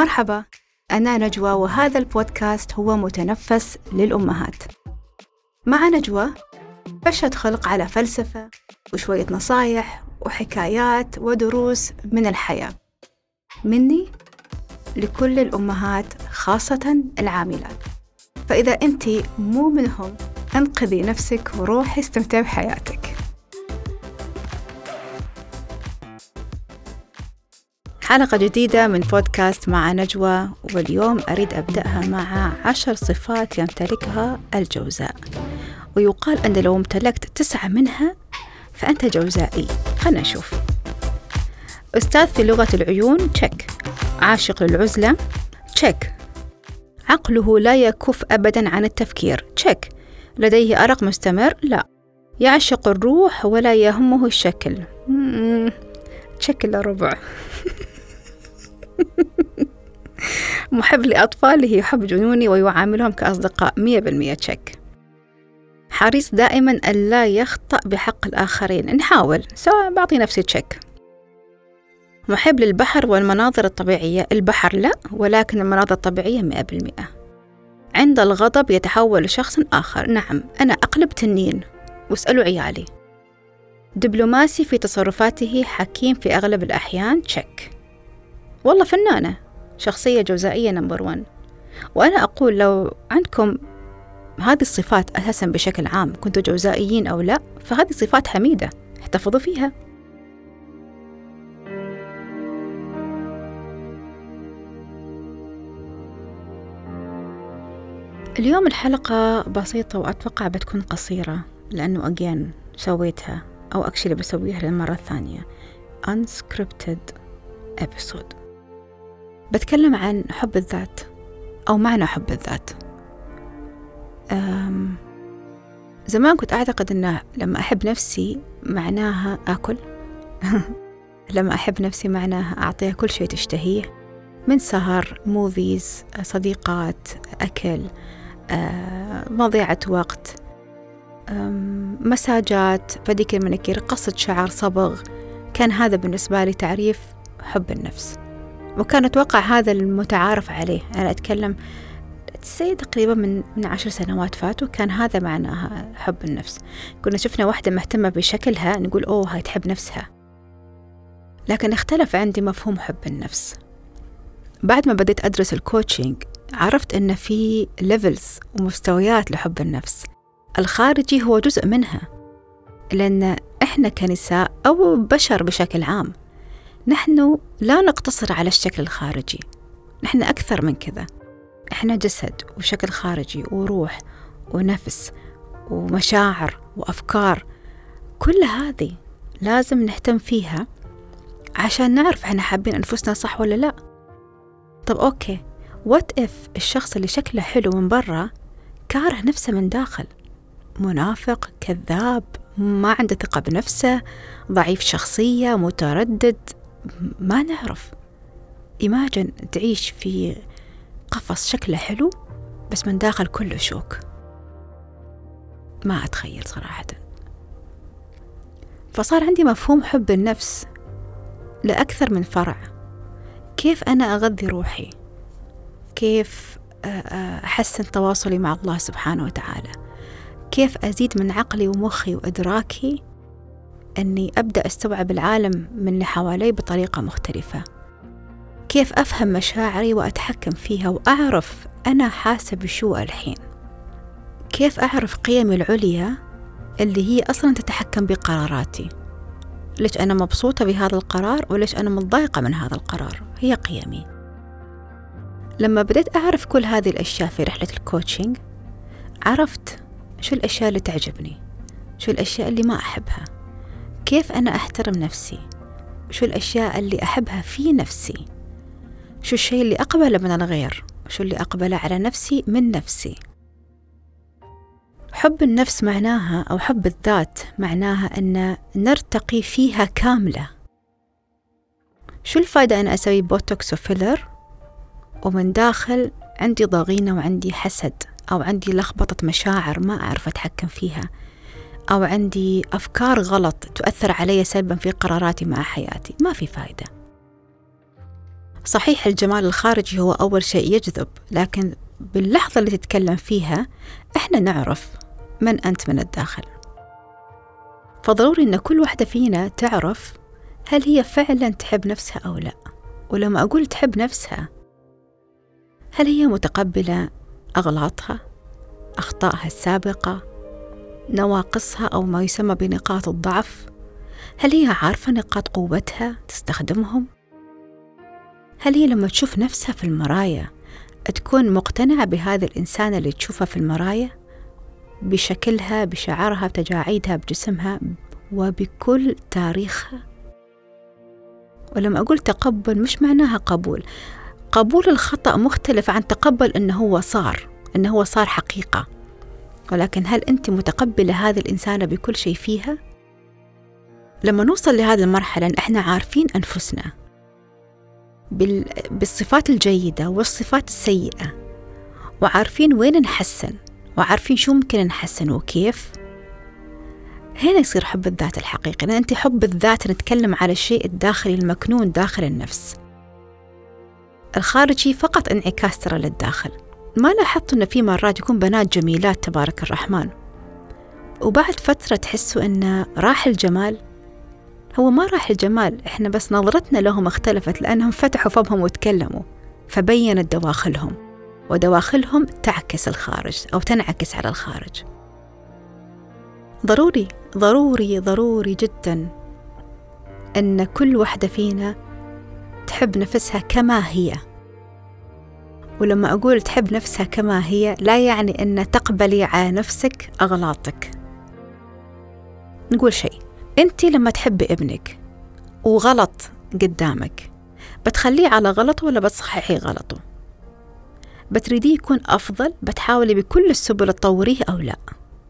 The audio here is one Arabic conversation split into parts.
مرحبا أنا نجوى وهذا البودكاست هو متنفس للأمهات. مع نجوى بشهد خلق على فلسفة وشوية نصايح وحكايات ودروس من الحياة. مني لكل الأمهات خاصة العاملات. فإذا أنت مو منهم انقذي نفسك وروحي استمتعي بحياتك. حلقة جديدة من بودكاست مع نجوى واليوم أريد أبدأها مع عشر صفات يمتلكها الجوزاء. ويقال أن لو امتلكت تسعة منها فأنت جوزائي. خلنا نشوف. أستاذ في لغة العيون check. عاشق للعزلة check. عقله لا يكف أبدا عن التفكير check. لديه أرق مستمر؟ لا. يعشق الروح ولا يهمه الشكل. إلا ربع. محب لأطفاله يحب جنوني ويعاملهم كأصدقاء مية بالمية تشيك حريص دائما ألا يخطأ بحق الآخرين. نحاول سواء بعطي نفسي تشيك محب للبحر والمناظر الطبيعية. البحر لا ولكن المناظر الطبيعية مئة بالمئة عند الغضب يتحول لشخص آخر. نعم أنا أقلب تنين. واسألوا عيالي. دبلوماسي في تصرفاته حكيم في أغلب الأحيان check والله فنانة شخصية جوزائية number one وأنا أقول لو عندكم هذه الصفات أساسا بشكل عام كنتوا جوزائيين أو لا فهذه صفات حميدة احتفظوا فيها. اليوم الحلقة بسيطة وأتوقع بتكون قصيرة لأنه أجين سويتها أو أكشلي بسويها للمرة الثانية. Unscripted episode. بتكلم عن حب الذات أو معنى حب الذات. أم زمان كنت أعتقد أنه لما أحب نفسي معناها آكل. لما أحب نفسي معناها أعطيها كل شيء تشتهيه. من سهر movies صديقات أكل آه، مضيعة وقت. مساجات pedicure manicure قصة شعر صبغ. كان هذا بالنسبة لي تعريف حب النفس. وكان أتوقع هذا المتعارف عليه. أنا أتكلم say تقريبا من من عشر سنوات فاتوا كان هذا معناها حب النفس. كنا شفنا واحدة مهتمة بشكلها نقول أوه هاي تحب نفسها. لكن اختلف عندي مفهوم حب النفس. بعد ما بديت أدرس ال coaching عرفت أن في levels ومستويات لحب النفس. الخارجي هو جزء منها لأن إحنا كنساء أو بشر بشكل عام نحن لا نقتصر على الشكل الخارجي. نحن أكثر من كذا. إحنا جسد وشكل خارجي وروح ونفس ومشاعر وأفكار. كل هذه لازم نهتم فيها عشان نعرف إحنا حابين أنفسنا صح ولا لا. طب okay what if الشخص اللي شكله حلو من برا كاره نفسه من داخل؟ منافق كذاب ما عنده ثقة بنفسه ضعيف شخصية متردد. ما نعرف. imagine تعيش في قفص شكله حلو بس من داخل كله شوك. ما أتخيل صراحة. فصار عندي مفهوم حب النفس لأكثر من فرع. كيف أنا أغذي روحي؟ كيف أحسن تواصلي مع الله سبحانه وتعالى؟ كيف أزيد من عقلي ومخي وإدراكي؟ أني أبدأ أستوعب العالم من اللي حوالي بطريقة مختلفة. كيف أفهم مشاعري وأتحكم فيها وأعرف أنا حاسة بشو الحين؟ كيف أعرف قيمي العليا اللي هي أصلا تتحكم بقراراتي؟ ليش أنا مبسوطة بهذا القرار وليش أنا متضايقة من هذا القرار؟ هي قيمي. لما بديت أعرف كل هذه الأشياء في رحلة ال coaching عرفت شو الأشياء اللي تعجبني شو الأشياء اللي ما أحبها. كيف أنا أحترم نفسي؟ شو الأشياء اللي أحبها في نفسي؟ شو الشيء اللي أقبله من الغير؟ شو اللي أقبله على نفسي من نفسي؟ حب النفس معناها أو حب الذات معناها أن نرتقي فيها كاملة. شو الفائدة أنا أسوي بوتوكس وفيلر ومن داخل عندي ضغينة وعندي حسد أو عندي لخبطة مشاعر ما أعرف أتحكم فيها. أو عندي أفكار غلط تؤثر علي سلبا في قراراتي مع حياتي ما في فائدة صحيح الجمال الخارجي هو أول شيء يجذب لكن باللحظة اللي تتكلم فيها إحنا نعرف من أنت من الداخل. فضروري إن كل واحدة فينا تعرف هل هي فعلا تحب نفسها أو لا. ولما أقول تحب نفسها هل هي متقبلة أغلاطها أخطائها السابقة نواقصها أو ما يسمى بنقاط الضعف؟ هل هي عارفة نقاط قوتها تستخدمهم؟ هل هي لما تشوف نفسها في المراية تكون مقتنعة بهذا الإنسان اللي تشوفه في المراية بشكلها بشعرها بتجاعيدها بجسمها وبكل تاريخها؟ ولما أقول تقبل مش معناها قبول. قبول الخطأ مختلف عن تقبل أنه هو صار أنه هو صار حقيقة. ولكن هل أنت متقبلة هذه الإنسانة بكل شيء فيها؟ لما نوصل لهذه المرحلة إن إحنا عارفين أنفسنا بالصفات الجيدة والصفات السيئة وعارفين وين نحسن وعارفين شو ممكن نحسن وكيف. هنا يصير حب الذات الحقيقي لأن أنت حب الذات نتكلم على الشيء الداخلي المكنون داخل النفس. الخارجي فقط انعكاس ترى للداخل. ما لاحظت أن في مرات يكون بنات جميلات تبارك الرحمن. وبعد فترة تحسوا أن راح الجمال هو ما راح الجمال إحنا بس نظرتنا لهم اختلفت لأنهم فتحوا فمهم وتكلموا فبينت دواخلهم ودواخلهم تعكس الخارج أو تنعكس على الخارج. ضروري ضروري ضروري جدا أن كل واحدة فينا تحب نفسها كما هي. ولما أقول تحب نفسها كما هي لا يعني أن تقبلي على نفسك أغلاطك. نقول شيء. أنت لما تحبي ابنك وغلط قدامك بتخليه على غلطه ولا بتصححي غلطه؟ بتريديه يكون أفضل؟ بتحاولي بكل السبل تطوريه أو لا؟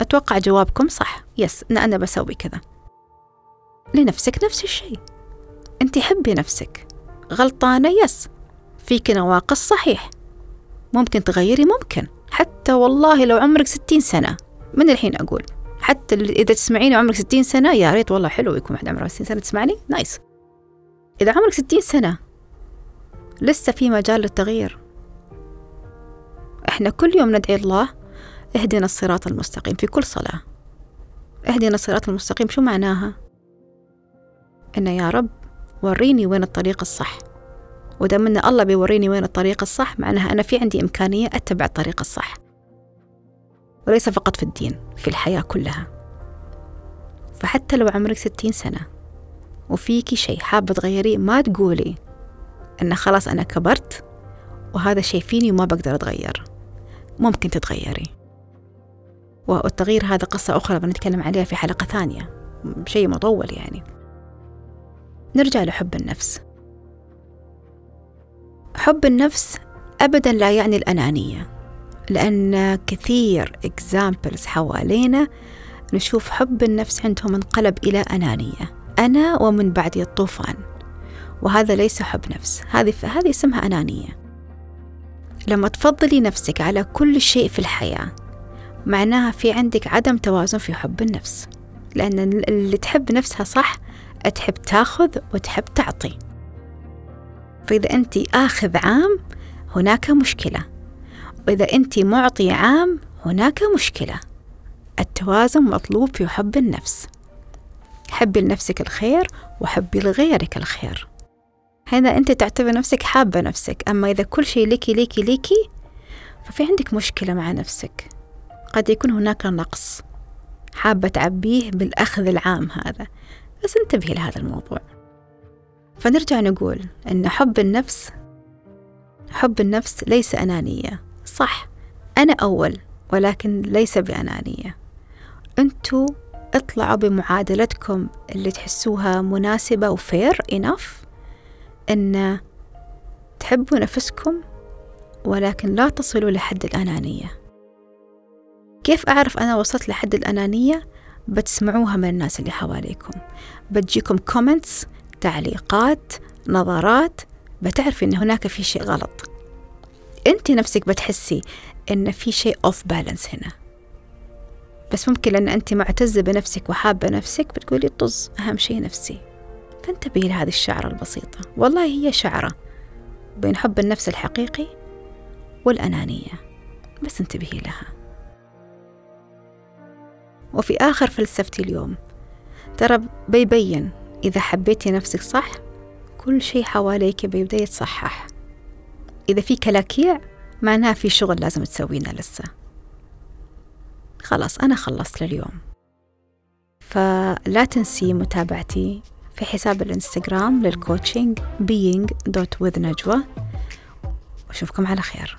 أتوقع جوابكم صح. yes أنا, أنا بسوي كذا. لنفسك نفس الشيء. أنت حبي نفسك. غلطانة؟ yes فيك نواقص صحيح. ممكن تغيري؟ ممكن. حتى والله لو عمرك ستين سنة. من الحين أقول. حتى إذا تسمعيني عمرك ستين سنة يا ريت والله حلو يكون واحد عمره ستين سنة. تسمعني؟ nice. إذا عمرك ستين سنة لسه في مجال للتغيير. إحنا كل يوم ندعي الله اهدنا الصراط المستقيم في كل صلاة. اهدنا الصراط المستقيم. شو معناها؟ إن يا رب وريني وين الطريق الصح. ودام إن الله بيوريني وين الطريق الصح معناها أنا في عندي إمكانية أتبع الطريق الصح. وليس فقط في الدين في الحياة كلها. فحتى لو عمرك ستين سنة وفيكي شيء حابه تغيريه ما تقولي إن خلاص أنا كبرت وهذا شيء فيني وما بقدر أتغير. ممكن تتغيري. والتغيير هذا قصة أخرى بنتكلم عليها في حلقة ثانية شيء مطول يعني. نرجع لحب النفس. حب النفس أبدا لا يعني الأنانية لأن كثير examples حوالينا نشوف حب النفس عندهم انقلب إلى أنانية. أنا ومن بعدي الطوفان وهذا ليس حب نفس هذه هذه اسمها أنانية. لما تفضلي نفسك على كل شيء في الحياة معناها في عندك عدم توازن في حب النفس لأن اللي تحب نفسها صح تحب تاخذ وتحب تعطي. فإذا أنت آخذ عام هناك مشكلة. وإذا أنت معطي عام هناك مشكلة. التوازن مطلوب في حب النفس. حبي لنفسك الخير وحبي لغيرك الخير. هنا أنت تعتبر نفسك حابة نفسك. أما إذا كل شيء ليكي ليكي ليكي ففي عندك مشكلة مع نفسك. قد يكون هناك نقص. حابة تعبيه بالأخذ العام هذا. بس انتبهي لهذا الموضوع. فنرجع نقول أن حب النفس حب النفس ليس أنانية. صح أنا أول ولكن ليس بأنانية. أنتوا اطلعوا بمعادلتكم اللي تحسوها مناسبة وفير إنف أن تحبوا نفسكم ولكن لا تصلوا لحد الأنانية. كيف أعرف أنا وصلت لحد الأنانية؟ بتسمعوها من الناس اللي حواليكم. بتجيكم comments تعليقات نظرات بتعرفي إن هناك في شيء غلط. أنت نفسك بتحسي إن في شيء off balance هنا. بس ممكن لأن أنت معتزة بنفسك وحابة نفسك بتقولي طز أهم شيء نفسي. فانتبهي لهذه الشعرة البسيطة. والله هي شعرة بين حب النفس الحقيقي والأنانية. بس انتبهي لها. وفي آخر فلسفتي اليوم ترى بيبين إذا حبيتي نفسك صح كل شيء حواليك بيبدأ يتصحح. إذا في كلاكيع معناها في شغل لازم تسوينه لسه. خلاص أنا خلصت لليوم. فلا تنسي متابعتي في حساب الإنستغرام للكوتشنج being.with نجوى. وأشوفكم على خير.